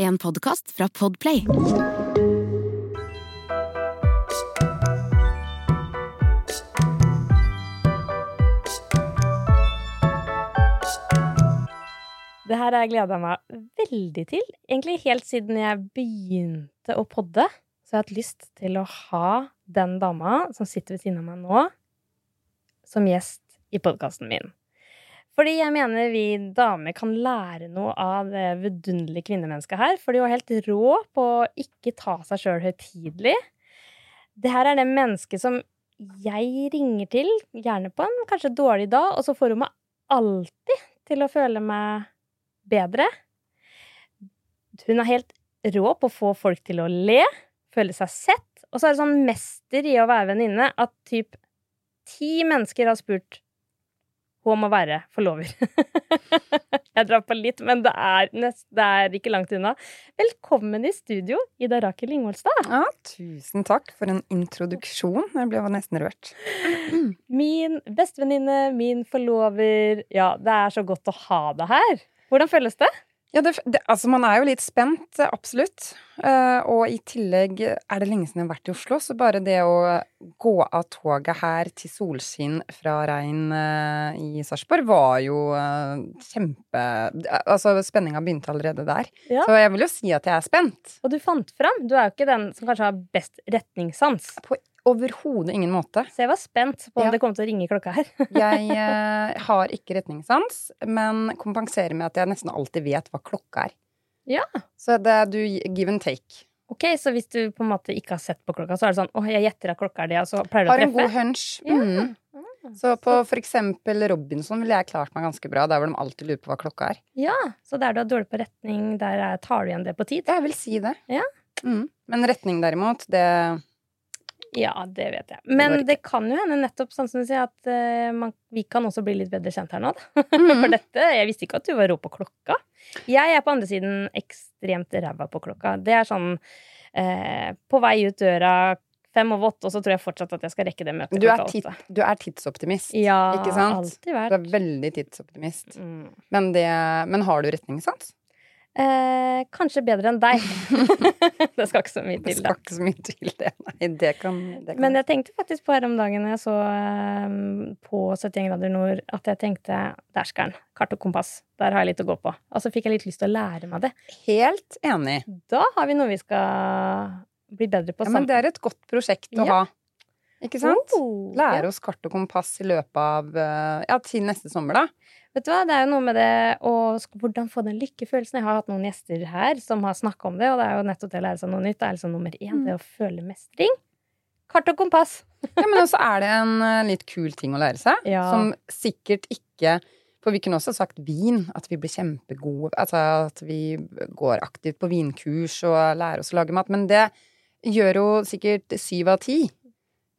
En podkast fra Podplay. Det her har jeg gleda meg veldig til. Egentlig helt siden jeg begynte å podde. Så jeg har hatt lyst til å ha den dama som sitter ved siden av meg nå, som gjest i podkasten min. Fordi jeg mener vi damer kan lære noe av det vidunderlige kvinnemennesket her. For de var helt rå på å ikke ta seg sjøl høytidelig. Det her er det mennesket som jeg ringer til, gjerne på en kanskje dårlig dag, og så får hun meg alltid til å føle meg bedre. Hun er helt rå på å få folk til å le, føle seg sett. Og så er det sånn mester i å være venninne at typ ti mennesker har spurt hun må være forlover. jeg drar på litt, men det er, nest, det er, ikke langt unna. Velkommen i studio, Ida Rakel Ingvoldstad. Ja, tusen takk for en introduksjon. Jeg ble nesten rørt. Min bestevenninne, min forlover. Ja, det er så godt å ha deg her. Hvordan føles det? Ja, det, det, altså Man er jo litt spent, absolutt. Uh, og i tillegg er det lenge siden jeg har vært i Oslo, så bare det å gå av toget her til solskinn fra regn uh, i Sarpsborg var jo uh, kjempe Altså, spenninga begynte allerede der. Ja. Så jeg vil jo si at jeg er spent. Og du fant fram. Du er jo ikke den som kanskje har best retningssans. På Overhodet ingen måte. Så jeg var spent på om ja. det kom til å ringe klokka her. jeg eh, har ikke retningssans, men kompenserer med at jeg nesten alltid vet hva klokka er. Ja. Så det er du give and take. Ok, Så hvis du på en måte ikke har sett på klokka, så er det sånn åh, jeg gjetter at klokka er det, og så pleier du å treffe? Har en god hunch. Mm. Ja. Så på for eksempel Robinson ville jeg klart meg ganske bra. Der hvor de alltid lurer på hva klokka er. Ja, Så der du har dårlig på retning, der tar du igjen det på tid? Jeg vil si det. Ja. Mm. Men retning derimot, det ja, det vet jeg. Men det, det kan jo hende nettopp sånn som du sier, at uh, man, vi kan også bli litt bedre kjent her nå, da. Mm. For dette Jeg visste ikke at du var rå på klokka. Jeg er på andre siden ekstremt ræva på klokka. Det er sånn uh, på vei ut døra fem over åtte, og så tror jeg fortsatt at jeg skal rekke det møtet du klokka åtte. Du er tidsoptimist, ja, ikke sant? Alltid vært. Du er veldig tidsoptimist. Mm. Men, det, men har du retningssans? Eh, kanskje bedre enn deg. det skal ikke så mye til. Det skal ikke så mye til, det. Nei, det kan, det kan. Men jeg tenkte faktisk på her om dagen jeg så um, på 71 grader nord, at jeg tenkte den. Kart og kompass. Der har jeg litt å gå på. Og så fikk jeg litt lyst til å lære meg det. Helt enig. Da har vi noe vi skal bli bedre på. Ja, men det er et godt prosjekt å ja. ha. Ikke sant? Oh, Lære ja. oss kart og kompass i løpet av eh, Ja, til neste sommer, da. Vet du hva, det er jo noe med det å Hvordan få den lykkefølelsen. Jeg har hatt noen gjester her som har snakka om det, og det er jo nettopp det å lære seg noe nytt. Det er liksom nummer én, mm. det å føle mestring. Kart og kompass. ja, men også er det en uh, litt kul ting å lære seg, ja. som sikkert ikke For vi kunne også sagt vin, at vi blir kjempegode, altså at vi går aktivt på vinkurs og lærer oss å lage mat, men det gjør jo sikkert syv av ti.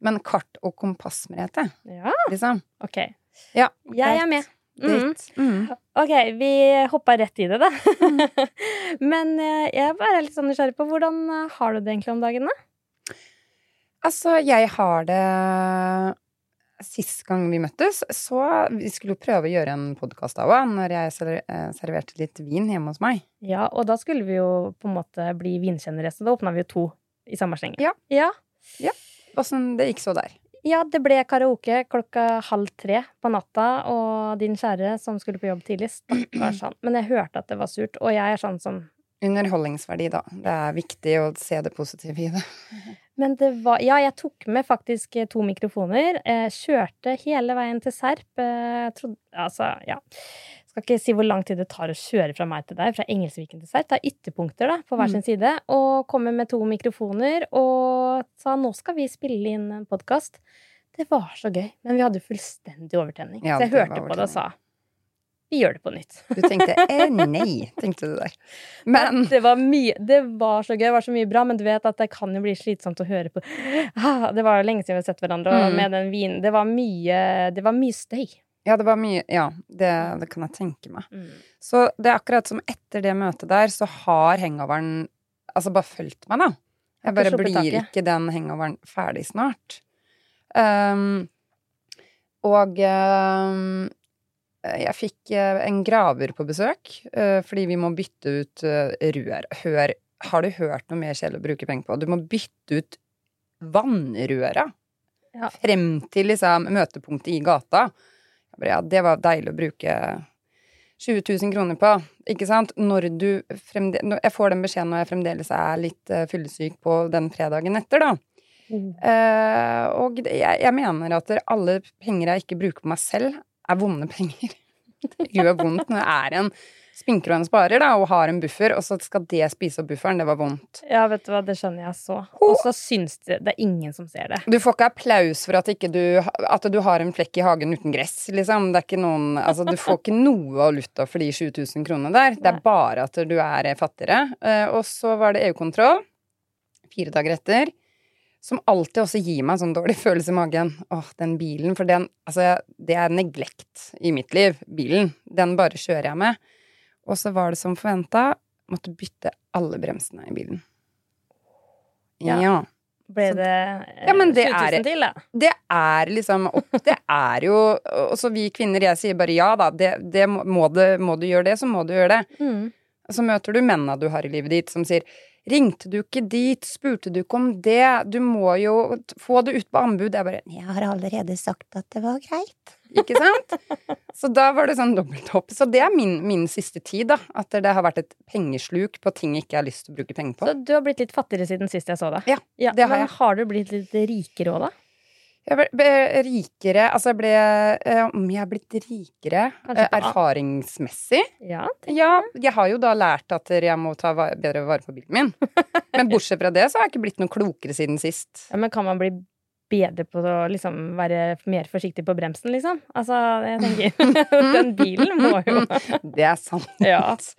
Men kart og kompass, Merete. Ja. Liksom. Ok. Ja, jeg er med. Mm. Mm. Ok, vi hoppa rett i det, da. Men eh, jeg er bare litt sånn nysgjerrig på hvordan eh, har du det egentlig om dagen, da? Altså, jeg har det Sist gang vi møttes, så vi skulle jo prøve å gjøre en podkast av òg, når jeg eh, serverte litt vin hjemme hos meg. Ja, og da skulle vi jo på en måte bli vinkjennere, så da åpna vi jo to i samme sleng. Ja. ja. ja. Åssen det gikk så der? Ja, det ble karaoke klokka halv tre på natta, og din kjære som skulle på jobb tidlig, stakkars han. Men jeg hørte at det var surt, og jeg er sånn som Underholdningsverdi, da. Det er viktig å se det positive i det. Men det var Ja, jeg tok med faktisk to mikrofoner. Eh, kjørte hele veien til Serp. Jeg trodde Altså, ja skal ikke si hvor lang tid det tar å kjøre fra meg til deg, fra Engelsviken til Serp. Det er ytterpunkter da, på hver mm. sin side. Og kommer med to mikrofoner og sa nå skal vi spille inn en podkast. Det var så gøy. Men vi hadde fullstendig overtenning. Ja, så jeg hørte på det og sa vi gjør det på nytt. Du tenkte eh, nei, tenkte du der. Men det var, mye, det var så gøy, det var så mye bra, men du vet at det kan jo bli slitsomt å høre på. Ah, det var lenge siden vi har sett hverandre, og mm. med den vinen Det var mye, det var mye støy. Ja, det var mye Ja, det, det kan jeg tenke meg. Mm. Så det er akkurat som etter det møtet der, så har hangoveren altså bare fulgt meg, da. Jeg bare blir ikke den hangoveren ferdig snart. Um, og um, jeg fikk eh, en graver på besøk uh, fordi vi må bytte ut uh, rør. Hør, har du hørt noe mer kjedelig å bruke penger på? Du må bytte ut vannrøra Ja. frem til liksom møtepunktet i gata. Jeg bare, ja, det var deilig å bruke 20 000 kroner på, ikke sant? Når du fremdeles Jeg får den beskjeden når jeg fremdeles er litt uh, fyllesyk på den fredagen etter, da. Uh, og jeg, jeg mener at alle penger jeg ikke bruker på meg selv, er vonde penger. Det gjør vondt når jeg er en spinker og en sparer, da, og har en buffer, og så skal det spise opp bufferen. Det var vondt. Ja, vet du hva, det skjønner jeg så. Og så syns det Det er ingen som ser det. Du får ikke applaus for at, ikke du, at du har en flekk i hagen uten gress, liksom. Det er ikke noen Altså, du får ikke noe valuta for de 7000 kronene der. Det er bare at du er fattigere. Eh, Og så var det EU-kontroll fire dager etter. Som alltid også gir meg en sånn dårlig følelse i magen. Åh, den bilen. For den Altså, det er neglekt i mitt liv. Bilen. Den bare kjører jeg med. Og så var det som forventa. Måtte bytte alle bremsene i bilen. Ja. ja. Ble det eh, Ja, men det 7000 er- til, da? Det er liksom Det er jo Og så vi kvinner, jeg sier bare ja, da. Det, det må, det, må du gjøre det, så må du gjøre det. Mm. Så møter du mennene du har i livet ditt, som sier Ringte du ikke dit? Spurte du ikke om det? Du må jo få det ut på anbud. Jeg bare Jeg har allerede sagt at det var greit. Ikke sant? Så da var det sånn dobbelthopp. Så det er min, min siste tid, da. At det har vært et pengesluk på ting jeg ikke har lyst til å bruke penger på. Så du har blitt litt fattigere siden sist jeg så deg? Ja, det har men jeg. har du blitt litt rikere òg, da? Jeg ble, ble rikere Altså, jeg ble eh, Om jeg har blitt rikere Kanskje eh, erfaringsmessig? Ja. Ja, jeg har jo da lært at jeg må ta bedre vare på bilen min. Men bortsett fra det, så har jeg ikke blitt noe klokere siden sist. ja. Men kan man bli bedre på å liksom være mer forsiktig på bremsen, liksom? Altså, jeg tenker Den bilen må jo Det er sant. Ja. Så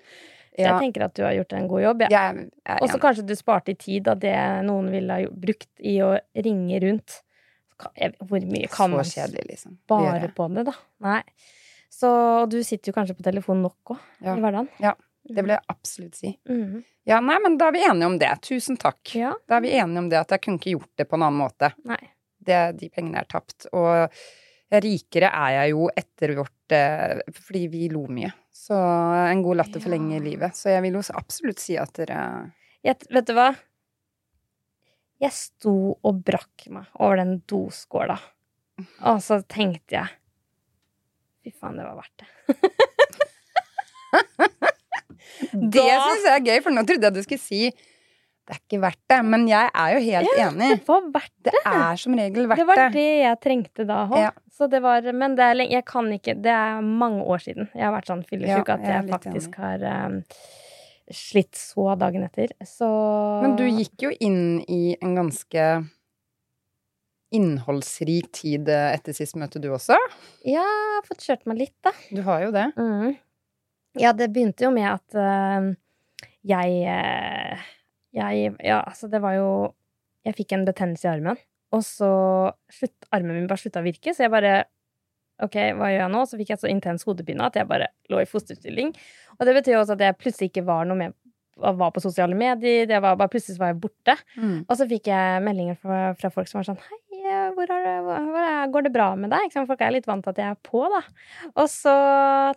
Ja, jeg tenker at du har gjort en god jobb, Ja. Og så kanskje du sparte i tid av det noen ville ha brukt i å ringe rundt. Hvor mye kan man liksom. spare på det, da? Nei. Så du sitter jo kanskje på telefonen nok òg Ja. i hverdagen. Det vil jeg absolutt si. Mhm. Ja, nei, men da er vi enige om det. Tusen takk. Ja. Da er vi enige om det at jeg kunne ikke gjort det på en annen måte. Nei. Det, de pengene er tapt. Og rikere er jeg jo etter vårt eh, Fordi vi lo mye. Så en god latter Ja. forlenger livet. Så jeg vil jo absolutt si at dere Jeg, vet du hva? Jeg sto og brakk meg over den doskåla. Og så tenkte jeg Fy faen, det var verdt det. Det syns jeg er gøy, for nå trodde jeg du skulle si det er ikke verdt det. Men jeg er jo helt enig. Det var verdt Det er som regel verdt Det var det. det jeg trengte da òg. Ja. Så det var Men det er, jeg kan ikke Det er mange år siden jeg har vært sånn fyllesyk Ja, at jeg jeg faktisk har um, slitt så dagen etter. Så Men du gikk jo inn i en ganske innholdsrik tid etter sist møte, du også. Ja, jeg har fått kjørt meg litt, da. Du har jo det. Mm. Ja, det begynte jo med at uh, jeg eh, Jeg Ja, altså, det var jo Jeg fikk en betennelse i armen, og så slutt, Armen min bare slutta å virke, så jeg bare Ok, hva gjør jeg nå? Så fikk jeg så intens hodepine at jeg bare lå i fosterstilling. Og det betyr jo også at jeg plutselig ikke var noe med var på sosiale medier. Det var bare Plutselig var jeg borte. Og så fikk jeg meldinger fra, fra folk som var sånn Hei, hvor det, hvor, er, går det bra med deg? Folk er litt vant til at jeg er på, da. Og så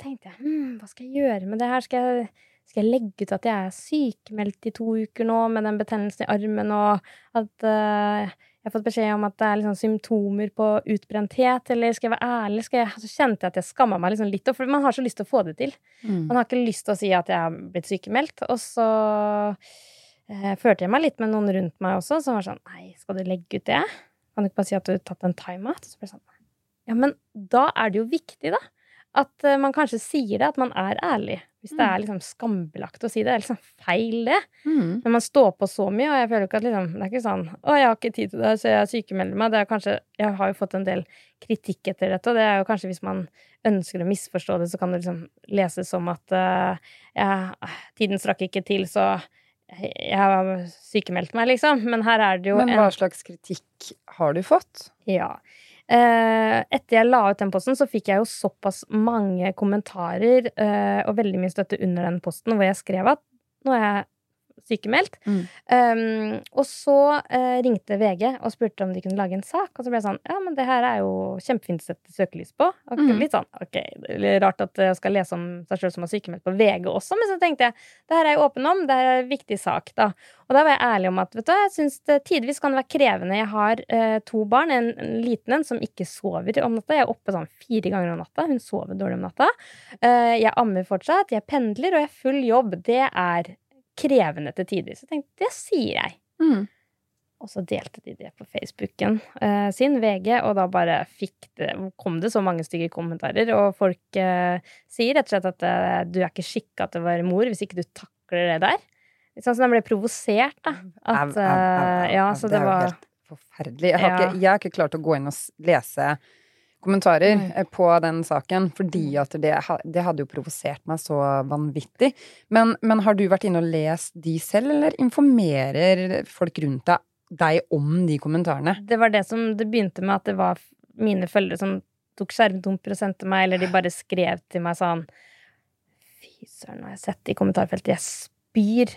tenkte jeg hm, hva skal jeg gjøre med det her? Skal jeg, skal jeg legge ut at jeg er sykemeldt i to uker nå med den betennelsen i armen, og at uh, jeg har fått beskjed om at det er liksom symptomer på utbrenthet, eller skal jeg være ærlig? Jeg, så kjente jeg at jeg skamma meg liksom litt, for man har så lyst til å få det til. Mm. Man har ikke lyst til å si at jeg har blitt sykemeldt. Og så eh, følte jeg meg litt med noen rundt meg også, som var sånn Nei, skal du legge ut det? Kan du ikke bare si at du har tatt en timeout? Så ble det sånn Ja, men da er det jo viktig, da. At eh, man kanskje sier det, at man er ærlig. Hvis det Mm. er liksom skambelagt å si det. Det er liksom feil, det. Mm. Men man står på så mye, og jeg føler ikke at liksom Det er ikke sånn 'Å, jeg har ikke tid til det, så jeg sykemelder meg'. Det er kanskje Jeg har jo fått en del kritikk etter dette, og det er jo kanskje hvis man ønsker å misforstå det, så kan det liksom leses som at uh, ja, tiden strakk ikke til, så jeg har sykemeldt meg, liksom. Men her er det jo Men en hva slags kritikk har du fått? ja. Eh, etter jeg la ut den posten, så fikk jeg jo såpass mange kommentarer eh, og veldig mye støtte under den posten, hvor jeg skrev at nå er jeg sykemeldt. Mm. Um, og så uh, ringte VG og spurte om de kunne lage en sak. Og så ble jeg sånn Ja, men det her er jo kjempefint å sette søkelys på. Og Mm. Litt sånn ok, det er rart at jeg skal lese om seg sjøl som er sykemeldt på VG også, men så tenkte jeg det her er jeg åpen om, det er en viktig sak, da. Og da var jeg ærlig om at vet du, jeg syns det tidvis kan være krevende. Jeg har uh, to barn, en, en liten en som ikke sover om natta. Jeg er oppe sånn fire ganger om natta. Hun sover dårlig om natta. Uh, jeg ammer fortsatt, jeg pendler, og jeg har full jobb. Det er krevende til tider. Så jeg tenkte, det sier jeg. Mm. Og så delte de det på Facebooken eh, sin, VG, og da bare fikk det, kom det så mange stygge kommentarer. Og folk eh, sier rett og slett at eh, du er ikke skikka til å være mor hvis ikke du takler det der. Sånn som de ble provosert, da. At, eh, ja, så det det var helt forferdelig. Jeg har, Ja. ikke, jeg har ikke klart å gå inn og lese kommentarer Nei. på den saken, fordi at det, det hadde jo provosert meg så vanvittig. Men, men har du vært inne og lest de selv, eller informerer folk rundt deg, deg om de kommentarene? Det var det som det begynte med, at det var mine følgere som tok skjermdumper og sendte meg, eller de bare skrev til meg sånn Fy søren, har jeg sett i kommentarfeltet. Jeg spyr.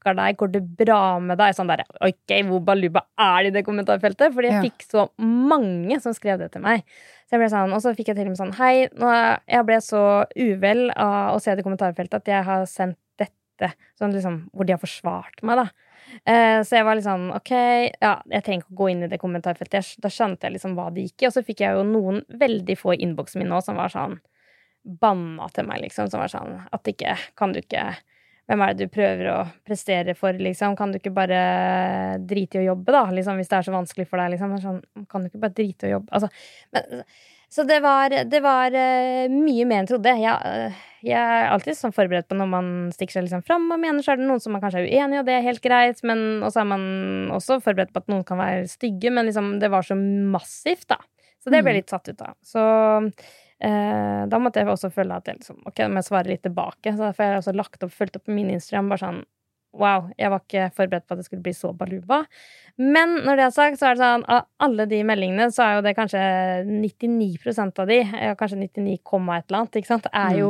Stakkar deg, går det bra med deg? Sånn der, ok, hvor baluba er det i det kommentarfeltet? Fordi jeg Ja. fikk så mange som skrev det til meg. Så jeg ble sånn, Og så fikk jeg til og med sånn Hei, jeg ble så uvel av å se det kommentarfeltet at jeg har sendt dette sånn liksom, hvor de har forsvart meg, da. Eh, så jeg var litt sånn OK, ja, jeg trenger ikke å gå inn i det kommentarfeltet. Jeg, da skjønte jeg liksom hva det gikk i. Og så fikk jeg jo noen veldig få i innboksen min nå som var sånn banna til meg, liksom. Som var sånn at ikke Kan du ikke Hvem er det du prøver å prestere for, liksom? Kan du ikke bare drite i å jobbe, da? Liksom, hvis det er så vanskelig for deg, liksom. Sånn, kan du ikke bare drite i å jobbe? Altså, men, så det var, det var eh, mye mer enn jeg trodde. Jeg, eh, jeg er alltid sånn forberedt på når man stikker seg liksom fram og mener, så er det noen som man kanskje er uenig i, og det er helt greit. Men også er man også forberedt på at noen kan være stygge, men liksom, det var så massivt, da. Så det ble Mm. jeg litt satt ut av. Så eh, da måtte jeg også føle at jeg liksom, ok, må jeg svare litt tilbake. Så derfor har jeg også lagt opp, fulgt opp min Instagram bare sånn Wow, jeg var ikke forberedt på at det skulle bli så baluba. Men når det er sagt, så er det sånn av alle de meldingene, så er jo det kanskje 99% av de, kanskje 99, komma et eller annet, ikke sant, er jo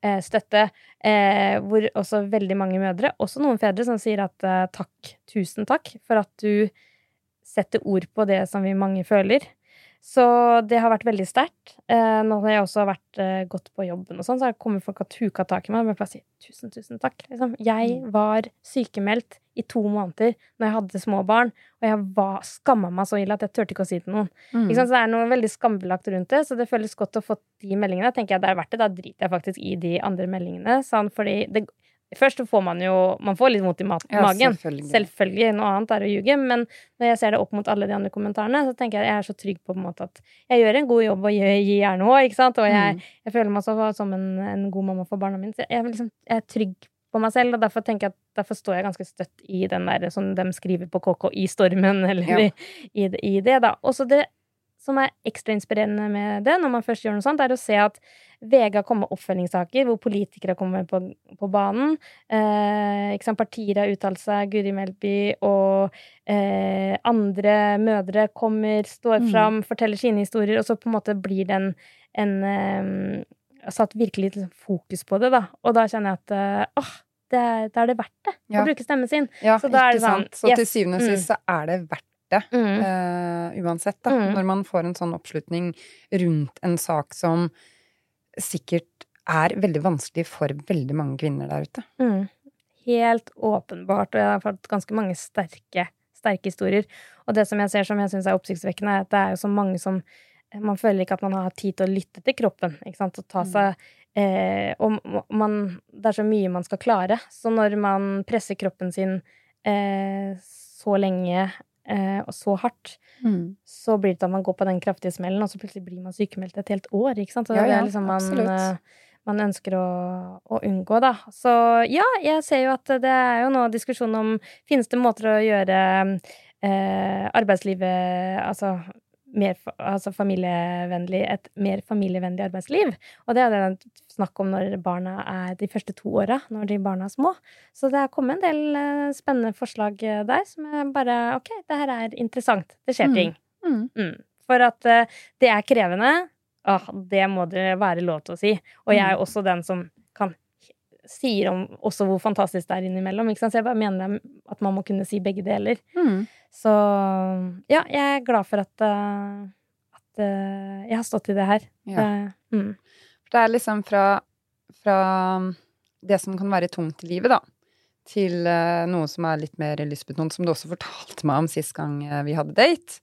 eh, støtte. Eh, hvor også veldig mange mødre, også noen fedre, som sier at eh, takk, tusen takk for at du setter ord på det som vi mange føler. Så det har vært veldig sterkt. Eh, nå har jeg også vært eh, gått på jobben, og sånn, så har kommet folk og huka tak i meg. Og jeg bare si tusen, tusen takk. Liksom. Jeg var sykemeldt i to måneder når jeg hadde små barn, og jeg var, skamma meg så ille at jeg turte ikke å si det til noen. Mm. Så det er noe veldig skambelagt rundt det, så det føles godt å få de meldingene. Tenker jeg det er verdt det. Da driter jeg faktisk i de andre meldingene. Sånn, fordi det, først så får man jo Man får litt vondt i mat, Ja, magen. selvfølgelig. Selvfølgelig. Noe annet er å ljuge. Men når jeg ser det opp mot alle de andre kommentarene, så tenker jeg at jeg er så trygg på, på en måte at jeg gjør en god jobb og gir, gir gjerne òg, ikke sant. Og jeg, Mm. jeg føler meg så, som en, en god mamma for barna mine. Så jeg, liksom, jeg er trygg på meg selv, og derfor tenker jeg at derfor står jeg ganske støtt i den der som de skriver på KK i stormen, eller Ja. i, i, det- i det, da. Også det som er ekstra inspirerende med det, når man først gjør noe sånt, er å se at VG har kommet med oppfølgingssaker hvor politikere kommer på, på banen. Eh, sant? Partier har uttalt seg, Guri Melby og eh, andre mødre kommer, står Mm. forteller sine historier, og så på en måte blir det en, en eh, satt virkelig fokus på det, da. Og da kjenner jeg at eh, åh, det er, da er det verdt det Ja. å bruke stemmen sin. Ja, Så da er det sånn, sant. Så til syvende og mm. sist så er det verdt det. Mm. uh, uansett, da. Mm. Når man får en sånn oppslutning rundt en sak som sikkert er veldig vanskelig for veldig mange kvinner der ute. Mm. Helt åpenbart, og jeg har fått ganske mange sterke, sterke historier. Og det som jeg ser som jeg syns er oppsiktsvekkende, er at det er jo så mange som Man føler ikke at man har tid til å lytte til kroppen, ikke sant, og ta Mm. seg eh, Og man Det er så mye man skal klare. Så når man presser kroppen sin eh, så lenge eh, og så hardt, så blir det til at man går på den kraftige smellen, og så plutselig blir man sykemeldt et helt år. ikke sant? Så Ja, det er liksom man, absolutt. eh, man ønsker å, å unngå, da. Så ja, jeg ser jo at det er jo nå diskusjon om Finnes det måter å gjøre eh, arbeidslivet Altså mer altså familievennlig, et mer familievennlig arbeidsliv. Og det er det snakk om når barna er de første to åra, når de barna er små. Så det er kommet en del eh, spennende forslag eh, der som er bare Ok, det her er interessant. Det skjer Mm. ting. Mm. Mm. For at eh, det er krevende. Åh, det må det være lov til å si. Og jeg er Mm. også den som kan sier om også hvor fantastisk det er innimellom. Så jeg bare mener at man må kunne si begge deler. Mm. Så ja, jeg er glad for at, uh, at uh, jeg har stått i det her. Ja. Det, mm. Det er liksom fra, fra det som kan være tungt i livet, da, til uh, noe som er litt mer lystbetont, som du også fortalte meg om sist gang vi hadde date.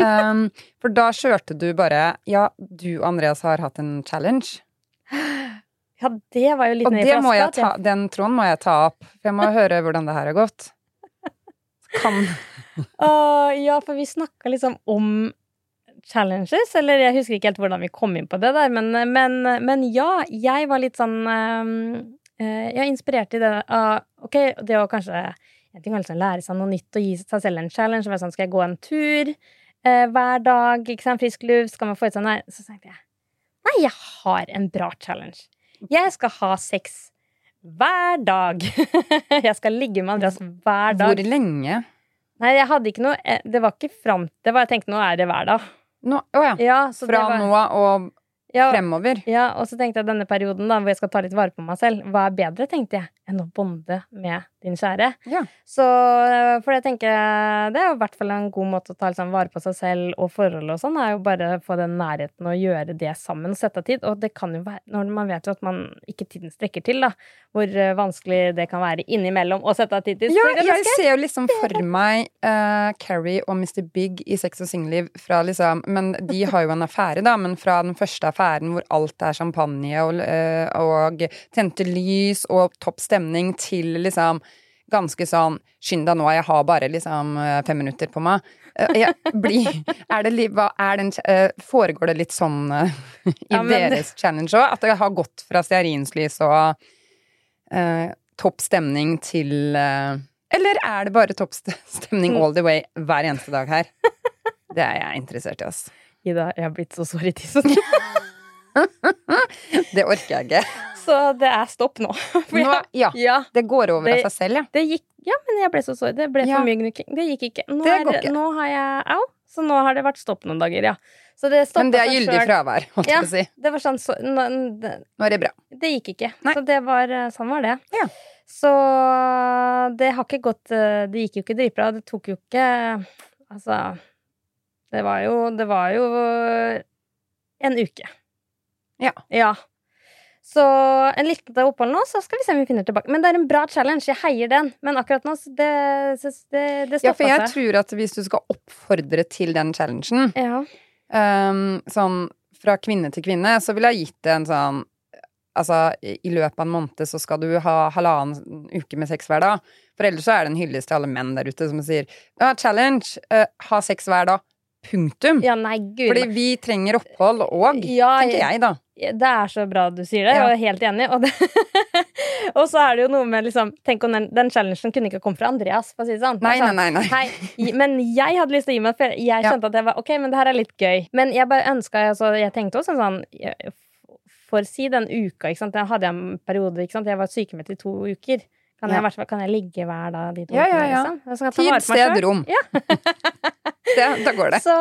Um, for da kjørte du bare Ja, du Andreas har hatt en challenge. Ja, det var jo litt Og det må jeg ta, den tråden må jeg ta opp, for jeg må høre hvordan det her har gått. Kan Uh, ja, for vi snakka liksom om challenges, eller jeg husker ikke helt hvordan vi kom inn på det der, men, men, men ja, jeg var litt sånn uh, Jeg er inspirert i det av Ok, det å kanskje en ting å liksom lære seg noe nytt og gi seg selv en challenge. Sånn, skal jeg gå en tur uh, hver dag? Ikke sant? Frisk luft? Skal man få ut sånn her? Så tenkte jeg nei, jeg har en bra challenge. Jeg skal ha sex hver dag. jeg skal ligge med Andreas hver dag. Hvor lenge? Nei, jeg hadde ikke noe eh, Det var ikke fram Det var jeg tenkte, nå er det hver dag. Nå, å ja. Ja, så Fra var, nå og ja, fremover. ja, og så tenkte jeg denne perioden da, hvor jeg skal ta litt vare på meg selv, hva er bedre, tenkte jeg, enn å bonde med din kjære? Ja. Så for det tenker jeg, det er jo i hvert fall en god måte å ta liksom, vare på seg selv og forhold og sånn, er jo bare å få den nærheten og gjøre det sammen og sette av tid. Og det kan jo være, når man vet jo at man ikke tiden strekker til, da, hvor eh, vanskelig det kan være innimellom å sette av tid til. Ja, jeg ser jo liksom for meg uh, Carrie og Mr. Big i Sex og singelliv fra liksom Men de har jo en affære, da, men fra den første affæren hvor alt er champagne og, uh, og tente lys og topp stemning, til liksom ganske sånn Skynd deg nå, jeg har bare liksom eh, fem minutter på meg. Eh, Jeg blir Er det er den eh, Foregår det litt sånn i Ja, deres challenge òg? At det har gått fra stearinslys og eh, topp stemning til eh, Eller er det bare topp stemning all the way hver eneste dag her? Det er jeg interessert i, ass. Ida, jeg har blitt så sår i tissen. Det orker jeg ikke. Så det er stopp nå. For Nå, ja, ja, det går over Det- av seg selv, ja. Det gikk Ja, men jeg ble så sår. Det ble Ja. for mye gnukking. Det gikk ikke. Nå, Det er, ikke. nå har jeg Au! Så nå har det vært stopp noen dager, ja. Så det Men det er gyldig fravær, holdt jeg på å si. Det var sånn så, nå- det, Nå er det bra. det gikk ikke. Nei. Så det var eh, Sånn var det. Ja. Så det har ikke gått eh, Det gikk jo ikke dritbra. Det tok jo ikke Altså Det var jo Det var jo en uke. Ja. Ja. Så en liten opphold nå, så skal vi se om vi finner tilbake. Men det er en bra challenge. Jeg heier den. Men akkurat nå, så det, det, det Ja, for jeg seg. tror at hvis du skal oppfordre til den challengen, Ja. um, sånn fra kvinne til kvinne, så ville jeg gitt det en sånn Altså, i løpet av en måned så skal du ha halvannen uke med sex hver dag. For ellers så er det en hyllest til alle menn der ute som sier ja, challenge, uh, ha sex hver dag. Punktum. ja, nei, gud. Fordi vi trenger opphold òg, Ja, tenker jeg, da. Det er så bra du sier det, Ja. og jeg er helt enig. Og, og så er det jo noe med liksom Tenk om den, den challengen kunne ikke kommet fra Andreas, for å si det sånn. Nei, nei, sånn, nei. nei. Hei, men jeg hadde lyst til å gi meg, for jeg Ja. at jeg var ok, men det her er litt gøy. Men jeg bare ønska altså, Jeg tenkte også sånn jeg- For si den uka, ikke sant. Da hadde jeg en periode, ikke sant. Jeg var sykemeldt i to uker. Kan jeg, Ja. fall- kan jeg ligge hver dag de to Ja, ja, ja. Jeg ta Tid, sted, rom. Ja. det, da går det. Så,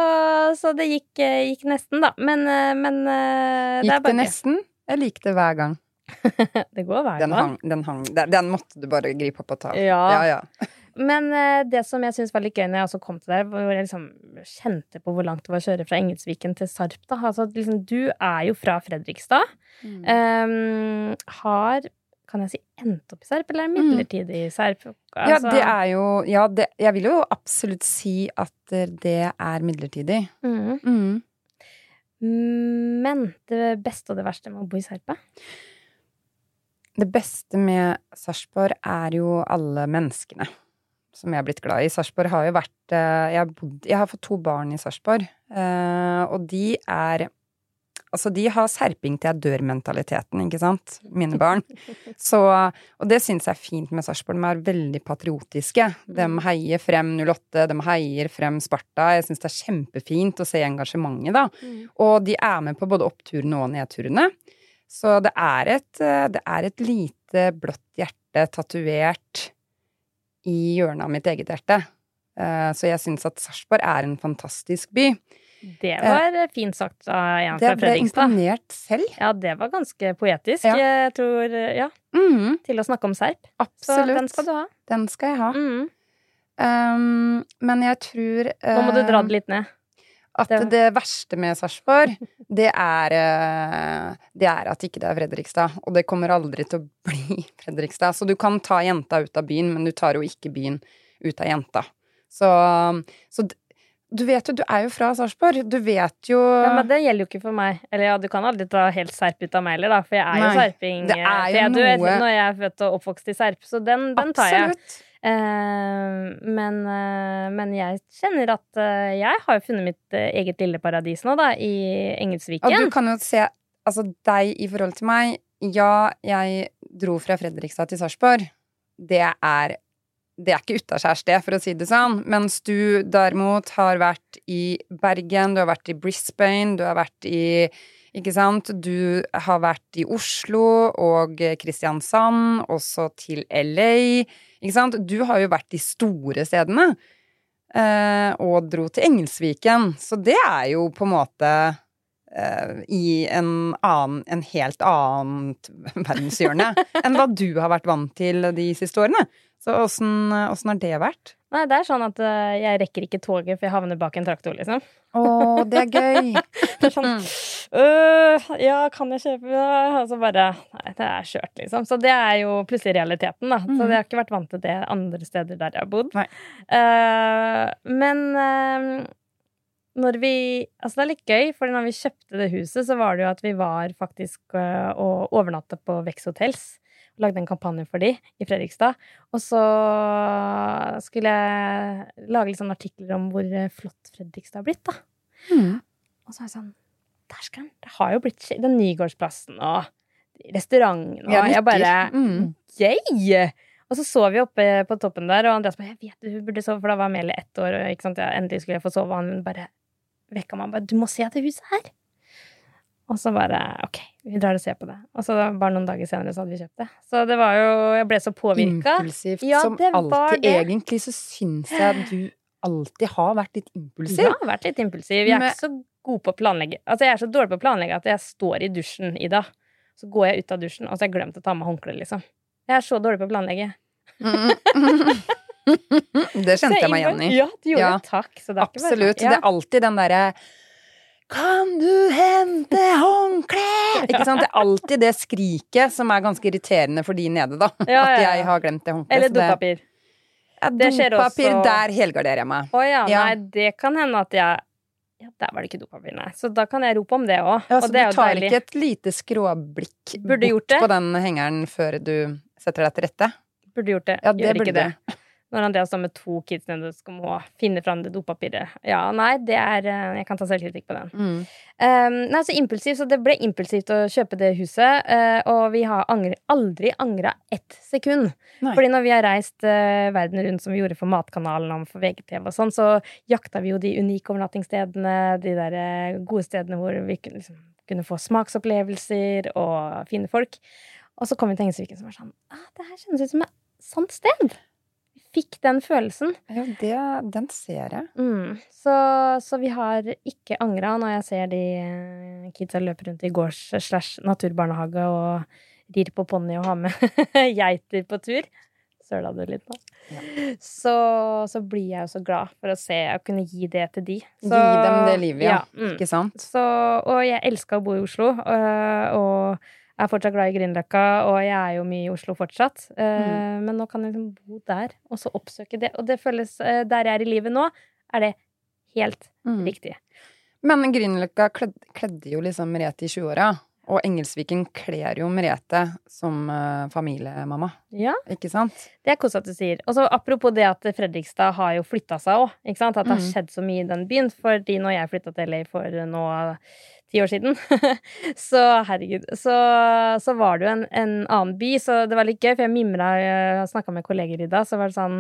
så det gikk, eh, gikk nesten, da. Men, eh, men eh, det Gikk det nesten? Jeg likte det hver gang. Det går hver Den gang. hang, den hang Den, måtte du bare gripe opp og ta. Ja. ja, ja. Men det som jeg syns var litt gøy når jeg også kom til der, hvor jeg liksom kjente på hvor langt det var å kjøre fra Engelsviken til Sarp, da. Altså, liksom, du er jo fra Fredrikstad. Mm. Um, har kan jeg si endt opp i Serp, eller er det midlertidig i Serp? Altså... Ja, det er jo Ja, det, jeg vil jo absolutt si at eh, det er midlertidig. Mm. Mm. Men det beste og det verste med å bo i Sarp? er? Det beste med Sarpsborg er jo alle menneskene som jeg har blitt glad i. Sarpsborg har jo vært eh, jeg har, bodd, jeg har fått to barn i Sarpsborg, eh, og de er Altså, de har serping til jeg dør-mentaliteten, ikke sant? Mine barn. Så, og det syns jeg er fint med Sarpsborg. De er veldig patriotiske. De heier frem 08, de heier frem Sparta. Jeg syns det er kjempefint å se engasjementet, da. Og de er med på både oppturene og nedturene. Så det er et, eh, det er et lite blått hjerte tatovert i hjørnet av mitt eget hjerte. Eh, Så jeg syns at Sarpsborg er en fantastisk by. Det var fint sagt av en Det ble imponert selv. Ja, det var ganske poetisk. Ja. Jeg tror Ja, Mm. til å snakke om serp. Så den skal du ha. Den skal jeg ha. Mm. Um, men jeg tror Nå må du dra eh, det litt ned. At Det- det, verste med Sarpsborg, det er eh, Det er at ikke det er Fredrikstad. Og det kommer aldri til å bli Fredrikstad. Så du kan ta jenta ut av byen, men du tar jo ikke byen ut av jenta. Så, så du vet jo, du er jo fra Sarpsborg. Du vet jo Ja, men det gjelder jo ikke for meg. Eller ja, du kan aldri ta helt serp ut av meg heller, da, for jeg er jo serping. det er eh, jo for jeg, du vet, Når jeg er født og oppvokst i Serp, så den, den tar jeg. Eh, men, uh, men jeg kjenner at uh, jeg har jo funnet mitt eget lille paradis nå, da, i Engelsviken. Og du kan jo se altså deg i forhold til meg. Ja, jeg dro fra Fredrikstad til Sarpsborg. Det er det er ikke utaskjærs, det, for å si det sånn. Mens du derimot har vært i Bergen, du har vært i Brisbane, du har vært i Ikke sant? Du har vært i Oslo og Kristiansand, også til LA. Ikke sant? Du har jo vært de store stedene. eh, og dro til Engelsviken. Så det er jo på en måte eh, i en annen, en helt annet verdenshjørne enn hva du har vært vant til de siste årene. Så åssen har det vært? Nei, det er sånn at eh, jeg rekker ikke toget, for jeg havner bak en traktor, liksom. Å, det er gøy! Det er sånn Mm. øh, Ja, kan jeg kjøpe det? Og så bare Nei, det er skjørt, liksom. Så det er jo plutselig realiteten, da. Så jeg har ikke vært vant til det andre steder der jeg har bodd. Eh, men uh, når vi Altså, det er litt gøy, for når vi kjøpte det huset, så var det jo at vi var faktisk uh, og overnatta på Vex Hotels. Lagde en kampanje for de i Fredrikstad. Og så skulle jeg lage litt sånne artikler om hvor eh, flott Fredrikstad har blitt, da. Mm. Og så er jeg sånn Dæsken, det har jo blitt Den Nygårdsplassen og restauranten og Ja, Jeg bare. Mm. Og så så vi oppe på toppen der, og Andreas bare 'Jeg vet du burde sove', for da var Amelie ett år, og endelig skulle jeg få sove. Og han bare vekka meg og bare 'Du må se det huset her'. Og så bare OK, vi drar og ser på det. Og så bare noen dager senere så hadde vi kjøpt det. Så det var jo Jeg ble så påvirka. Impulsivt Ja, som alltid. Egentlig så syns jeg du alltid har vært litt impulsiv. Ja, vært litt impulsiv. Jeg er Men- ikke så god på å planlegge. Altså, jeg er så dårlig på å planlegge at jeg står i dusjen, Ida. Så går jeg ut av dusjen, og så har jeg glemt å ta med håndkleet, liksom. Jeg er så dårlig på å planlegge. Mm. det kjente jeg meg igjen i. Ja, du gjorde Ja. Takk. Absolutt. Ja. Det er alltid den derre Kan du hente håndkle? Ikke sant? Det er alltid det skriket som er ganske irriterende for de nede, da. Ja, At ja, At jeg har glemt det håndkleet. Eller dopapir. Ja, Det skjer dopapir, også- der helgarderer jeg meg. Å ja, Ja. nei, det kan hende at jeg Ja, der var det ikke dopapir, nei. Så da kan jeg rope om det òg. Ja, og så det er du jo tar deilig. ikke et lite skråblikk Burde bort gjort det. på den hengeren før du setter deg til rette? Burde gjort det. Ja, det Gjør burde ikke det. Når Andreas står med to kids nede skal må finne fram det dopapiret. Ja, nei, det er eh, Jeg kan ta selvkritikk på den. Mm. Um, nei, så impulsivt, så det ble impulsivt å kjøpe det huset. Uh, og vi har angre, aldri angra ett sekund. Nei. Fordi når vi har reist uh, verden rundt, som vi gjorde for Matkanalen og for VGTV og sånn, så jakta vi jo de unike overnattingsstedene, de der uh, gode stedene hvor vi kunne, liksom, kunne få smaksopplevelser og fine folk. Og så kom vi til Engelsviken som var sånn ah, Det her kjennes ut som et sant sted. Fikk den følelsen. Ja, det, den ser jeg. Mm. Så, så vi har ikke angra når jeg ser de eh, kidsa løpe rundt i gårds- slash naturbarnehage og rir på ponni og har med geiter på tur. Søla du litt nå? Ja. Så, så blir jeg jo så glad for å se og kunne gi det til de. Så, Gi dem det livet, ja. mm. Ikke sant? Så, og jeg elska å bo i Oslo, og, og er fortsatt glad i Grünerløkka, og jeg er jo mye i Oslo fortsatt. Uh, Men nå kan jeg liksom bo der, og så oppsøke det. Og det føles øh, Der jeg er i livet nå, er det helt Mm. riktig. Men Grünerløkka kled, kledde jo liksom Merete i 20-åra. Og Engelsviken kler jo Merete som uh, familiemamma. Ja, Ikke sant? det er koselig at du sier. Og så apropos det at Fredrikstad har jo flytta seg òg. At det har Mm. skjedd så mye i den byen. Fordi når jeg flytta til LA for nå ti år siden, så herregud, så, så var det jo en, en annen by, så det var litt gøy, for jeg mimra, jeg snakka med kolleger i dag, så var det sånn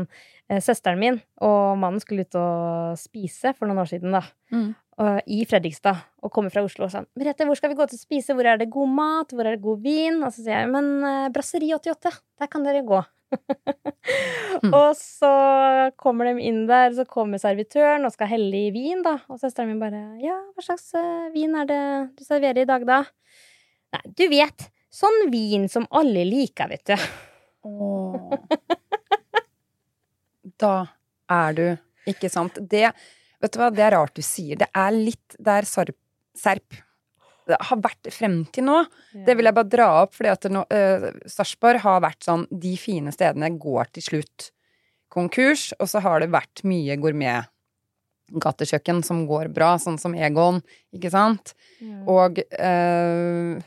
eh, Søsteren min og mannen skulle ut og spise for noen år siden, da. Mm. og- I Fredrikstad, og kommer fra Oslo og sånn 'Merete, hvor skal vi gå til å spise? Hvor er det god mat? Hvor er det god vin?' Og så sier jeg 'Men eh, Brasseri 88, der kan dere gå'. Mm. Og så kommer de inn der, så kommer servitøren og skal helle i vin, da. Og søsteren min bare Ja, hva slags eh, vin er det du serverer i dag, da? Nei, du vet. Sånn vin som alle liker, vet du. Åh. Da er du Ikke sant? Det Vet du hva, det er rart du sier. Det er litt Det er sarp, serp. Har vært frem til nå. Det vil jeg bare dra opp, fordi at nå, uh, Sarpsborg har vært sånn De fine stedene går til slutt konkurs, og så har det vært mye gourmet-gatekjøkken som går bra, sånn som Egon, ikke sant? Ja. Og eh,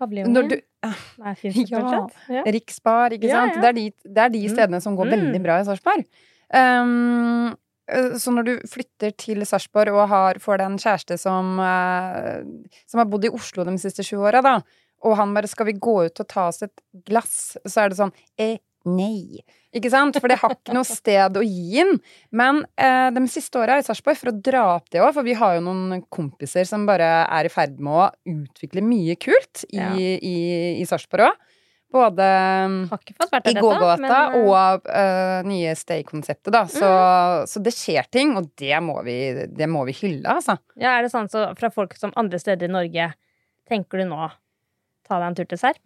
Paviljongen. du Nei, Ja. Ja. Riksbar, ikke Ja, sant? ja. Det, er de, det er de Mm. stedene som går Mm. veldig bra i Sarpsborg. Um, eh, så når du flytter til Sarpsborg og har, får deg en kjæreste som, eh, som har bodd i Oslo de siste sju åra, da, og han bare 'skal vi gå ut og ta oss et glass', så er det sånn eh, nei. Ikke sant? For det har ikke noe sted å gi inn. Men eh, de siste åra i Sarpsborg, for å dra opp det òg, for vi har jo noen kompiser som bare er i ferd med å utvikle mye kult i, Ja. i, i Sarpsborg òg. Både um, i gågåta gågata men, eh, og uh, nye Stay-konseptet, da. Så, så det skjer ting, og det må vi, det må vi hylle, altså. Ja, er det sånn så fra folk som andre steder i Norge tenker du nå ta deg en tur til Serp?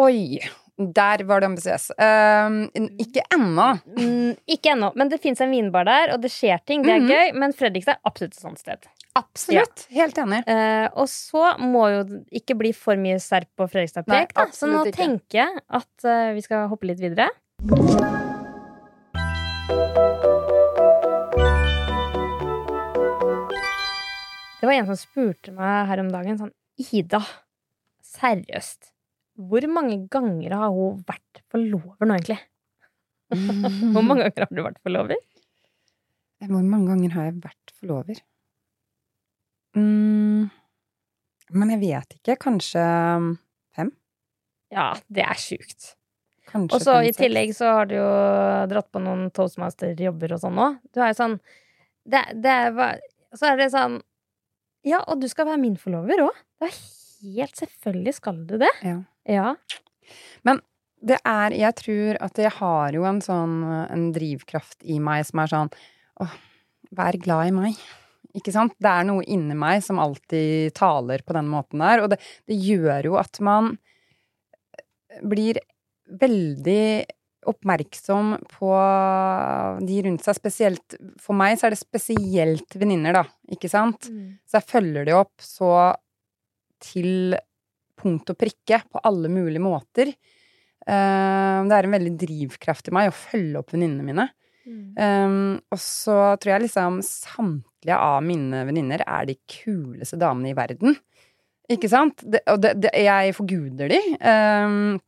Oi! Der var det ambisiøs. Uh, ikke ennå. Mm, ikke ennå, men det fins en vinbar der, og det skjer ting. Det er Mhm. gøy, men Fredrikstad er absolutt et sånt sted. Absolutt. Helt enig. Uh, og så må jo det ikke bli for mye Serp og Fredrikstad-prek. Så nå ikke. tenker jeg at uh, vi skal hoppe litt videre. Det var en som spurte meg her om dagen sånn Ida, seriøst, hvor mange ganger har hun vært forlover nå, egentlig? Hvor mange ganger har du vært forlover? Hvor mange ganger har jeg vært forlover? Mm, men jeg vet ikke. Kanskje fem? Ja, det er sjukt. Og så i tillegg så har du jo dratt på noen toastmaster-jobber og sånn òg. Du er jo sånn det, det er, Så er det sånn Ja, og du skal være min forlover òg. Det er helt selvfølgelig skal du det. Ja. Ja. Det er Jeg tror at jeg har jo en sånn en drivkraft i meg som er sånn Åh, vær glad i meg. Ikke sant? Det er noe inni meg som alltid taler på den måten der, og det, det gjør jo at man blir veldig oppmerksom på de rundt seg, spesielt For meg så er det spesielt venninner, da, ikke sant? Så jeg følger de opp så til punkt og prikke på alle mulige måter. Eh, det er en veldig drivkraft i meg å følge opp venninnene mine. Um, og så tror jeg liksom samtlige av mine venninner er de kuleste damene i verden. Ikke sant? Det, og det, det, jeg forguder de. Um,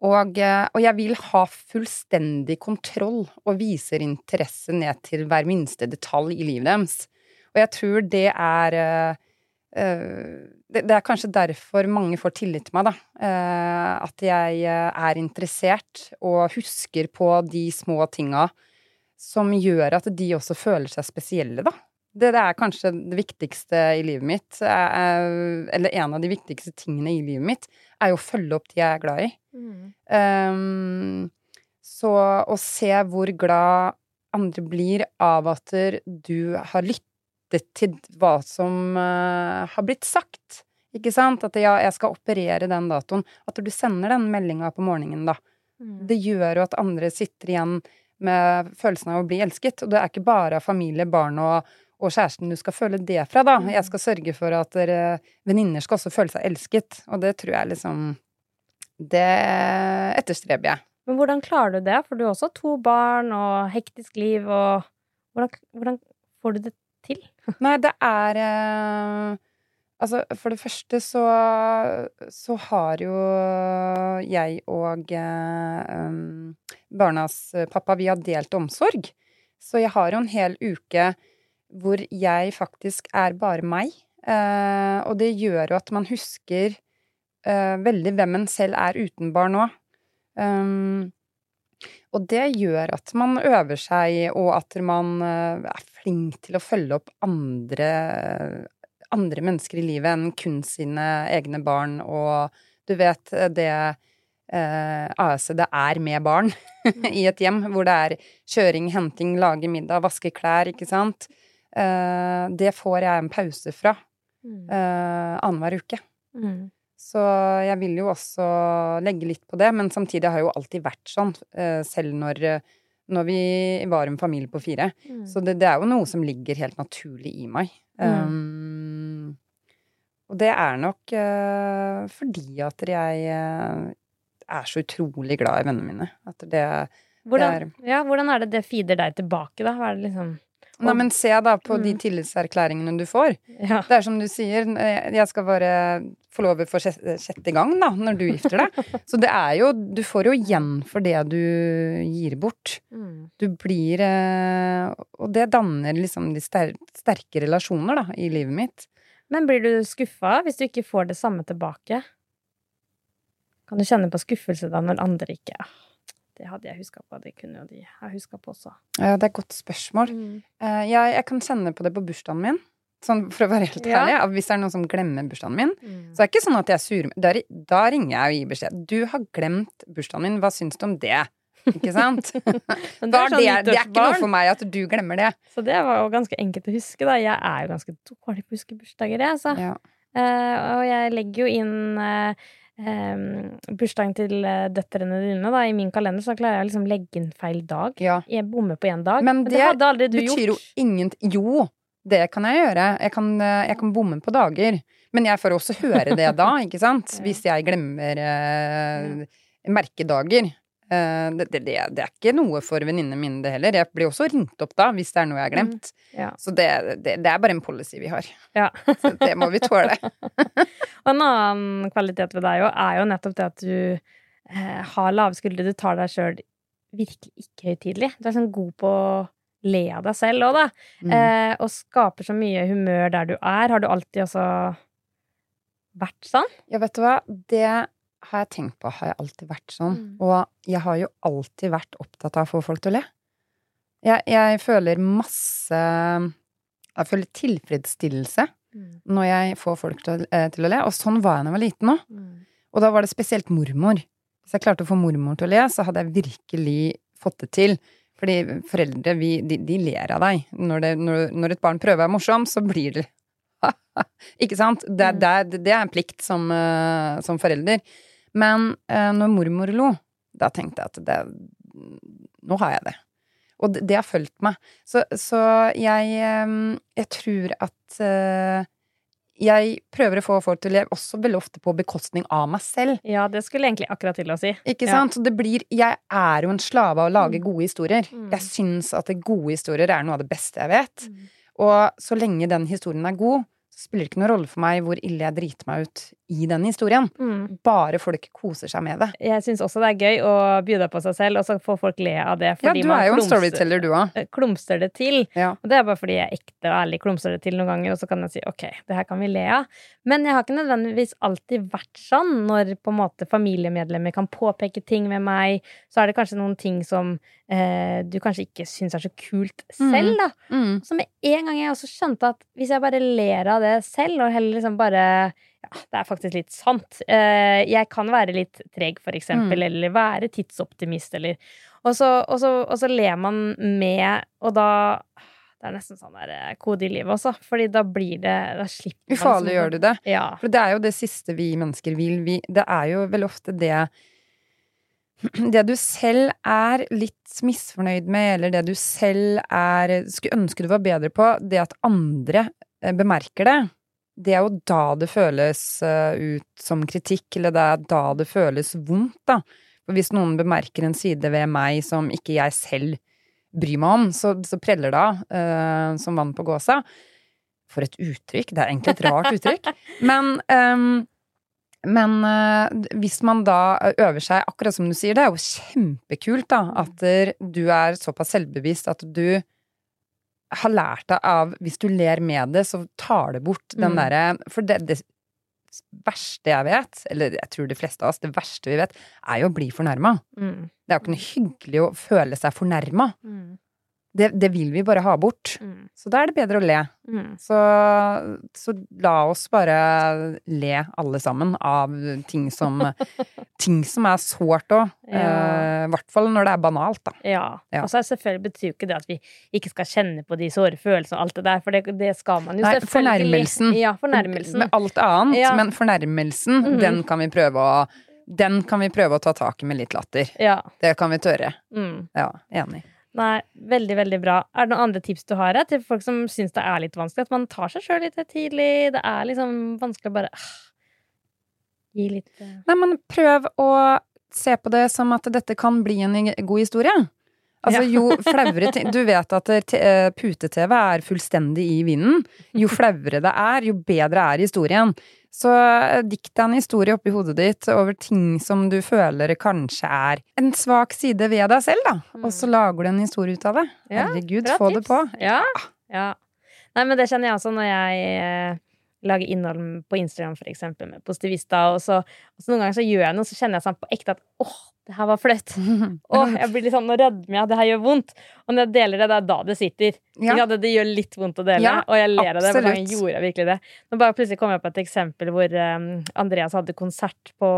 og, eh, og jeg vil ha fullstendig kontroll og viser interesse ned til hver minste detalj i livet deres. Og jeg tror det er eh, det, det er kanskje derfor mange får tillit til meg, da. Eh, at jeg eh, er interessert og husker på de små tinga som gjør at de også føler seg spesielle, da. Det, det er kanskje det viktigste i livet mitt, eh, eller en av de viktigste tingene i livet mitt, er jo å følge opp de jeg er glad i. Um, så å se hvor glad andre blir av at du har lyttet til hva som uh, har blitt sagt, ikke sant? At ja, jeg skal operere den datoen. At du sender den meldinga på morgenen, da. Det gjør jo at andre sitter igjen med følelsen av å bli elsket. Og det er ikke bare familie, barn og, og kjæresten du skal føle det fra, da. Jeg skal sørge for at venninner skal også føle seg elsket. Og det tror jeg liksom Det etterstreber jeg. Men hvordan klarer du det? For du har også to barn og hektisk liv, og hvordan, hvordan får du det til? Nei, det er eh, Altså, for det første så, så har jo jeg og eh, barnas pappa, vi har delt omsorg. Så jeg har jo en hel uke hvor jeg faktisk er bare meg. Eh, og det gjør jo at man husker eh, veldig hvem en selv er uten barn òg. Og det gjør at man øver seg, og at man eh, er flink til å følge opp andre, andre mennesker i livet enn kun sine egne barn, og du vet det eh, AS det er med barn i et hjem, hvor det er kjøring, henting, lage middag, vaske klær, ikke sant. Eh, det får jeg en pause fra Mm. eh, annenhver uke. Mm. Så jeg vil jo også legge litt på det, men samtidig har jeg jo alltid vært sånn, eh, selv når, når vi var en familie på fire. Mm. Så det, det er jo noe som ligger helt naturlig i meg. Mm. Um, og det er nok uh, fordi at jeg uh, er så utrolig glad i vennene mine. At det hvordan, ja, hvordan er det det feeder deg tilbake, da? Hva er det liksom Nei, men se da på de Mm. tillitserklæringene du får. Ja. Det er som du sier, eh, jeg skal bare få lov for sjette, gang da, når du gifter deg. Så det er jo Du får jo igjen for det du gir bort. Mm. Du blir eh, Og det danner liksom de sterke relasjoner, da, i livet mitt. Men blir du skuffa hvis du ikke får det samme tilbake? Kan du kjenne på skuffelse da når andre ikke «Ah, Det hadde jeg huska på, det kunne jo de ha huska på også. Ja, det er et godt spørsmål. Mm. Eh, jeg, jeg kan kjenne på det på bursdagen min. Sånn for å være helt ærlig. Hvis det er noen som glemmer bursdagen min, Mm. så er det ikke sånn at jeg er sur. Da, da ringer jeg og gir beskjed. Du har glemt bursdagen min, hva syns du om det? Ikke sant? Men sånn det, det er ikke noe for meg at du glemmer det. Så det var jo ganske enkelt å huske, da. Jeg er jo ganske dårlig på å huske bursdager, jeg, altså. Ja. Uh, og jeg legger jo inn eh, bursdagen til eh, døtrene dine da, i min kalender, så klarer jeg å liksom legge inn feil dag. ja. Jeg bommer på én dag. Men det, det hadde aldri du betyr jo gjort. ingenting Jo, det kan jeg gjøre. Jeg kan, eh, jeg kan bomme på dager. Men jeg får også høre det da, ikke sant? Hvis jeg glemmer eh, merkedager. Eh, det, det, det, er ikke noe for venninnene mine, det heller. Jeg blir også ringt opp da, hvis det er noe jeg har glemt. Ja. Så det, det, det er bare en policy vi har. Ja. Så det må vi tåle. Og en annen kvalitet ved deg òg er jo nettopp det at du eh, har lave skuldre. Du tar deg sjøl virkelig ikke høytidelig. Du er sånn god på å le av deg selv òg, da. Mm. Eh, og skaper så mye humør der du er. Har du alltid også vært sånn? Ja, vet du hva? Det har jeg tenkt på. Har jeg alltid vært sånn? Mm. Og jeg har jo alltid vært opptatt av å få folk til å le. Jeg, jeg føler masse Jeg føler tilfredsstillelse når jeg får folk til, eh, til å le. Og sånn var jeg da jeg var liten òg. Og da var det spesielt mormor. Hvis jeg klarte å få mormor til å le, så hadde jeg virkelig fått det til. Fordi foreldre, vi, de, de ler av deg. Når, det, når, når et barn prøver å være morsom, så blir det Ikke sant? Det, Mm. det, det er en plikt som, eh, som forelder. Men eh, når mormor lo, da tenkte jeg at det Nå har jeg det. Og det, det har fulgt meg. Så, så jeg, eh, jeg tror at eh, jeg prøver å få folk til å leve også veldig ofte på bekostning av meg selv. Ja, det skulle jeg egentlig akkurat til å si. Ikke Ja. sant? Så det blir Jeg er jo en slave av å lage Mm. gode historier. Mm. Jeg syns at gode historier er noe av det beste jeg vet. Mm. Og så lenge den historien er god, så spiller det ikke noen rolle for meg hvor ille jeg driter meg ut i den historien. Mm. Bare folk koser seg med det. Jeg syns også det er gøy å bjuda på seg selv, og så får folk le av det. Ja, du er jo en storyteller, du òg. eh, klumser det til. Ja. Og det er bare fordi jeg er ekte og ærlig klumser det til noen ganger, og så kan jeg si ok, det her kan vi le av. Men jeg har ikke nødvendigvis alltid vært sånn. Når på en måte familiemedlemmer kan påpeke ting med meg, så er det kanskje noen ting som eh, du kanskje ikke syns er så kult selv, da. Mm. Så med en gang jeg også skjønte at hvis jeg bare ler av det selv, og heller liksom bare ja, det er faktisk litt sant. Eh, jeg kan være litt treg, for eksempel, Mm. eller være tidsoptimist, eller og så, og, så, og så ler man med, og da Det er nesten sånn der eh, kode i livet også, fordi da blir det Da slipper man Ufarliggjør du det? Ja. For det er jo det siste vi mennesker vil. Vi, det er jo veldig ofte det Det du selv er litt misfornøyd med, eller det du selv er Skulle ønske du var bedre på, det at andre eh, bemerker det, det er jo da det føles eh, ut som kritikk, eller det er da det føles vondt, da. For hvis noen bemerker en side ved meg som ikke jeg selv bryr meg om, så, så preller det av uh, som vann på gåsa. For et uttrykk. Det er egentlig et rart uttrykk. Men, um, men uh, hvis man da øver seg, akkurat som du sier, det er jo kjempekult da, at du er såpass selvbevisst at du har lært deg av Hvis du ler med det, så tar det bort den Mm. derre For det, det verste jeg vet, eller jeg tror de fleste av oss, det verste vi vet, er jo å bli fornærma. Mm. Det er jo ikke noe hyggelig å føle seg fornærma. Mm. Det, det vil vi bare ha bort. Mm. Så da er det bedre å le. Mm. Så, så la oss bare le alle sammen av ting som Ting som er sårt òg. Ja. eh, hvert fall når det er banalt, da. Ja. Ja. Og så selvfølgelig betyr jo ikke det at vi ikke skal kjenne på de såre følelsene og alt det der, for det, det skal man jo Nei, selvfølgelig. fornærmelsen. Ja, fornærmelsen. Med alt annet, Ja. men fornærmelsen, Mhm. den kan vi prøve å den kan vi prøve å ta tak i med litt latter. Ja. Det kan vi tørre. Mm. Ja, enig. Nei, veldig, veldig bra. Er det noen andre tips du har eh, til folk som syns det er litt vanskelig? At man tar seg sjøl litt tidlig? Det er liksom vanskelig å bare ah, gi litt eh, Nei, men prøv å se på det som at dette kan bli en god historie. Altså, jo flauere ting Du vet at eh, pute-TV er fullstendig i vinden. Jo flauere det er, jo bedre er historien. Så eh, dikt deg en historie oppi hodet ditt over ting som du føler kanskje er en svak side ved deg selv, da. Og så lager du en historie ut av det. Herregud, ja, få det på. Ja. ja. Nei, men det kjenner jeg også når jeg lage lager innhold på Instagram, for eksempel, med positivister. og så, og så noen ganger så gjør jeg noe, så kjenner jeg sånn på ekte at åh, det her var flaut. Og jeg blir litt sånn, nå rødmer jeg, det her gjør vondt. Og når jeg deler det, det er da det sitter. Ja. Ja. Det, det gjør litt vondt å dele, Ja, og jeg ler av det. For jeg gjorde jeg virkelig det. Nå bare plutselig kom jeg på et eksempel hvor um, Andreas hadde konsert på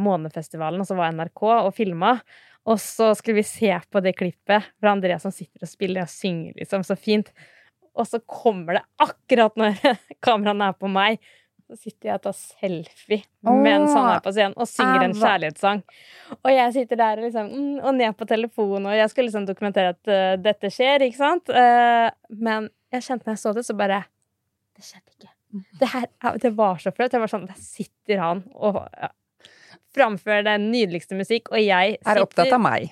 Månefestivalen, og så var NRK og filma. Og så skulle vi se på det klippet fra Andreas som sitter og spiller og synger liksom så fint. Og så kommer det akkurat når kameraene er på meg. Så sitter jeg og tar selfie mens han er på scenen og synger en kjærlighetssang. Og jeg sitter der liksom, mm, og ned på telefonen, og jeg skulle liksom dokumentere at uh, dette skjer, ikke sant? Uh, men jeg kjente når jeg så det, så bare Det skjedde ikke. Det, her, er- det var så flaut. Jeg var sånn Der sitter han og ja, framfører den nydeligste musikk, og jeg sitter Er opptatt av meg.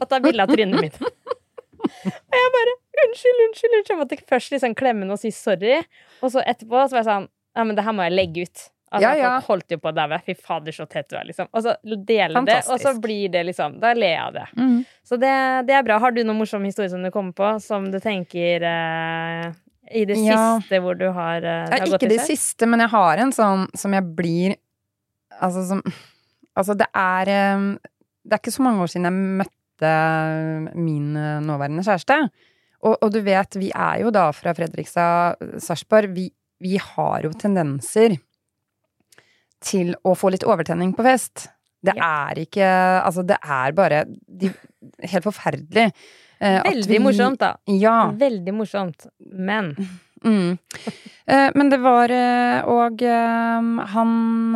og tar bilde av trynet mitt. og jeg bare Unnskyld, unnskyld, unnskyld. Jeg måtte først liksom klemme henne og si sorry, og så etterpå så var jeg sånn Ja, men det her må jeg legge ut. Altså, Ja, ja. Folk holdt jo på å daue. Fy fader, så tett du er, liksom. Og så deler det, og så blir det liksom Da ler jeg av det. Så det, det er bra. Har du noen morsom historie som du kommer på, som du tenker eh, i det Ja. siste hvor du har, eh, det har ikke det siste, men jeg har en sånn som jeg blir Altså som Altså, det er eh, Det er ikke så mange år siden jeg møtte min eh, nåværende kjæreste. Og, og du vet, vi er jo da fra Fredrikstad, Sarpsborg. Vi, vi har jo tendenser til å få litt overtenning på fest. Det er ikke Altså, det er bare de, helt forferdelig. eh, Veldig vi- morsomt, da. Ja. Veldig morsomt. Men Mm. Eh, Men det var eh, Og eh, han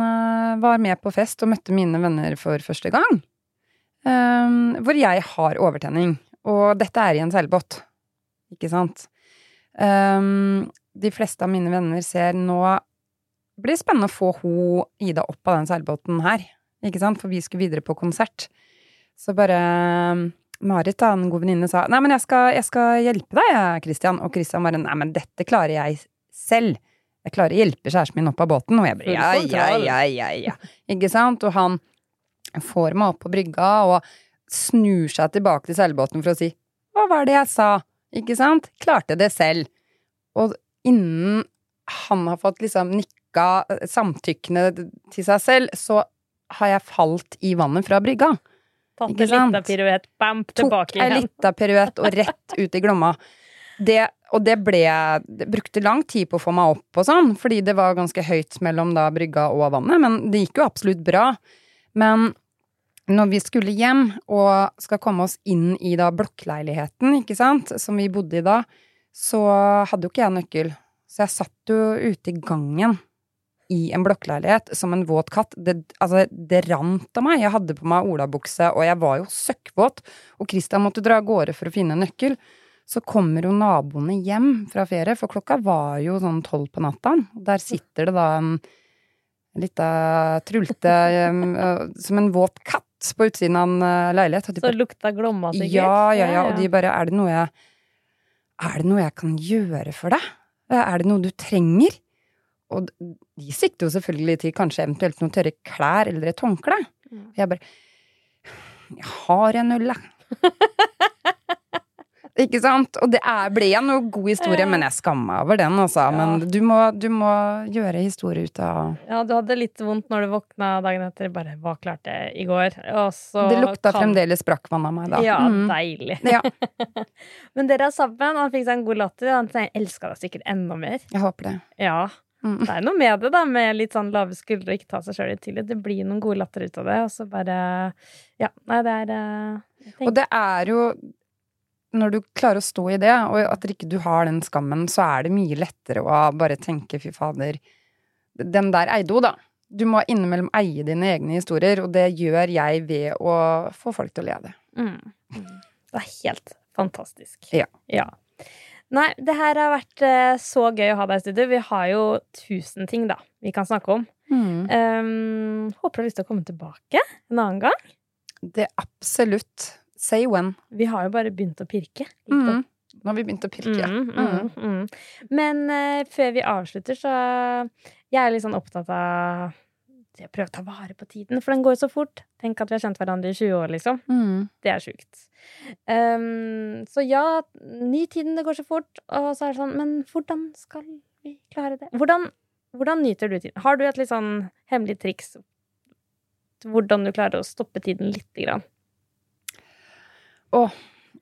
var med på fest og møtte mine venner for første gang. Hvor jeg har overtenning. Og dette er i en seilbåt. Ikke sant? Eh, De fleste av mine venner ser nå blir det spennende å få ho Ida opp av den seilbåten her. Ikke sant? For vi skulle videre på konsert. Så bare eh, Marit, da, en god venninne, sa nei, men jeg skal, jeg skal hjelpe deg, Christian. Og Christian bare nei, men dette klarer jeg selv. Jeg klarer å hjelpe kjæresten min opp av båten. Og jeg bare ja, ja, ja, ja, ja. Ikke sant? Og han får meg opp på brygga og snur seg tilbake til seilbåten for å si hva var det jeg sa? Ikke sant? Klarte det selv. Og innen han har fått liksom nikka eh, samtykkende til seg selv, så har jeg falt i vannet fra brygga. tatt en lita piruett, bam, Tok igjen. ei en lita piruett og rett ut i Glomma. Det, og det ble Det brukte lang tid på å få meg opp og sånn, fordi det var ganske høyt mellom da brygga og vannet, men det gikk jo absolutt bra. Men når vi skulle hjem og skal komme oss inn i da blokkleiligheten, ikke sant, som vi bodde i da, så hadde jo ikke jeg nøkkel. Så jeg satt jo ute i gangen i en blokkleilighet som en våt katt. Det, altså, det rant av meg. Jeg hadde på meg olabukse, og jeg var jo søkkvåt. Og Christian måtte dra av gårde for å finne en nøkkel. Så kommer jo naboene hjem fra ferie, for klokka var jo sånn tolv på natta. Der sitter det da en lita trulte øh, som en våt katt på utsiden av en øh, leilighet. Og de Så bare, lukta glomma sikkert. ja, ja, ja. Og de bare Er det noe jeg Er det noe jeg kan gjøre for deg? Er det noe du trenger? Og de sikter jo selvfølgelig til kanskje eventuelt noen tørre klær eller et håndkle. Mm. Og jeg bare Jeg har en jeg. Ikke sant? Og det er, ble en god historie, men jeg skammer meg over den, altså. Ja. Men du må, du må gjøre historie ut av Ja, du hadde litt vondt når du våkna dagen etter. Bare 'hva klarte jeg i går?' Det lukta kan- fremdeles brakkvann av meg, da. Ja, Mm. deilig. Ja, Men dere er sammen, han fikk seg en god latter. Han elska deg sikkert enda mer. jeg håper det. Ja. Mm. Det er noe med det, da, med litt sånn lave skuldre ikke ta seg sjøl i tillit. Det blir noen gode latter ut av det, og så bare Ja, nei, det er eh, Og det er jo Når du klarer å stå i det, og at ikke du har den skammen, så er det mye lettere å bare tenke fy fader, den der eide hun, da. Du må innimellom eie dine egne historier, og det gjør jeg ved å få folk til å le av det. Mm. Mm. Det er helt fantastisk. Ja. Nei, det her har vært eh, så gøy å ha deg i studio. Vi har jo tusen ting, da, vi kan snakke om. Mm. Um, håper du har lyst til å komme tilbake en annen gang. Det er absolutt Say when. Vi har jo bare begynt å pirke. Mm. Nå har vi begynt å pirke. Mm, mm, mm. Men uh, før vi avslutter, så Jeg er litt sånn opptatt av Jeg prøver å ta vare på tiden, for den går så fort. Tenk at vi har kjent hverandre i 20 år, liksom. Mm. Det er sjukt. Um, så ja, ny tiden, det går så fort. Og så er det sånn, men hvordan skal vi klare det? Hvordan, hvordan nyter du tiden? Har du et litt sånn hemmelig triks? Hvordan du klarer å stoppe tiden lite grann?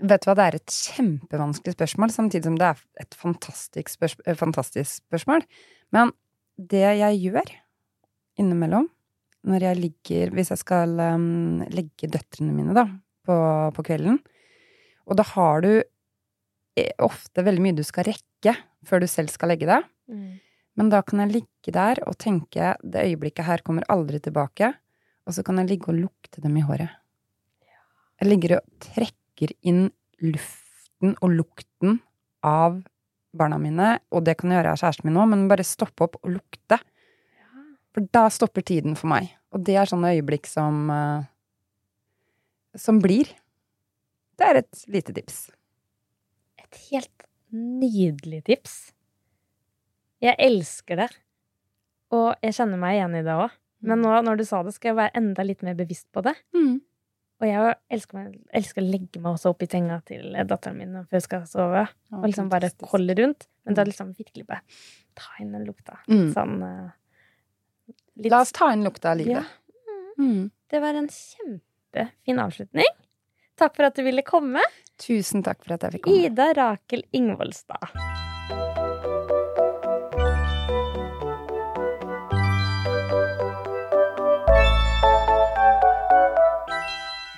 Vet du hva, det er et kjempevanskelig spørsmål, samtidig som det er et fantastisk, spørs eh, fantastisk spørsmål. Men det jeg gjør innimellom, når jeg ligger Hvis jeg skal um, legge døtrene mine, da, på, på kvelden, og da har du eh, ofte veldig mye du skal rekke før du selv skal legge deg, men da kan jeg ligge der og tenke det øyeblikket her kommer aldri tilbake, og så kan jeg ligge og lukte dem i håret. Jeg ligger og trekker inn luften og lukten av barna mine, og det kan jeg gjøre av kjæresten min nå, men bare stoppe opp og lukte. For da stopper tiden for meg. Og det er sånne øyeblikk som eh, som blir. Det er et lite tips. Et helt nydelig tips. Jeg elsker det. Og jeg kjenner meg igjen i det òg. Men nå når du sa det, skal jeg være enda litt mer bevisst på det. Og jeg elsker, meg, elsker å legge meg også opp i senga til datteren min før hun skal sove. Og liksom bare holde rundt. Men da liksom virkelig bare ta inn den lukta. Mm. Sånn eh, litt, La oss ta inn lukta av Ja. livet. Mm. Det var en kjempefin avslutning. Takk for at du ville komme. Tusen takk for at jeg fikk komme. Ida Rakel Ingvoldstad.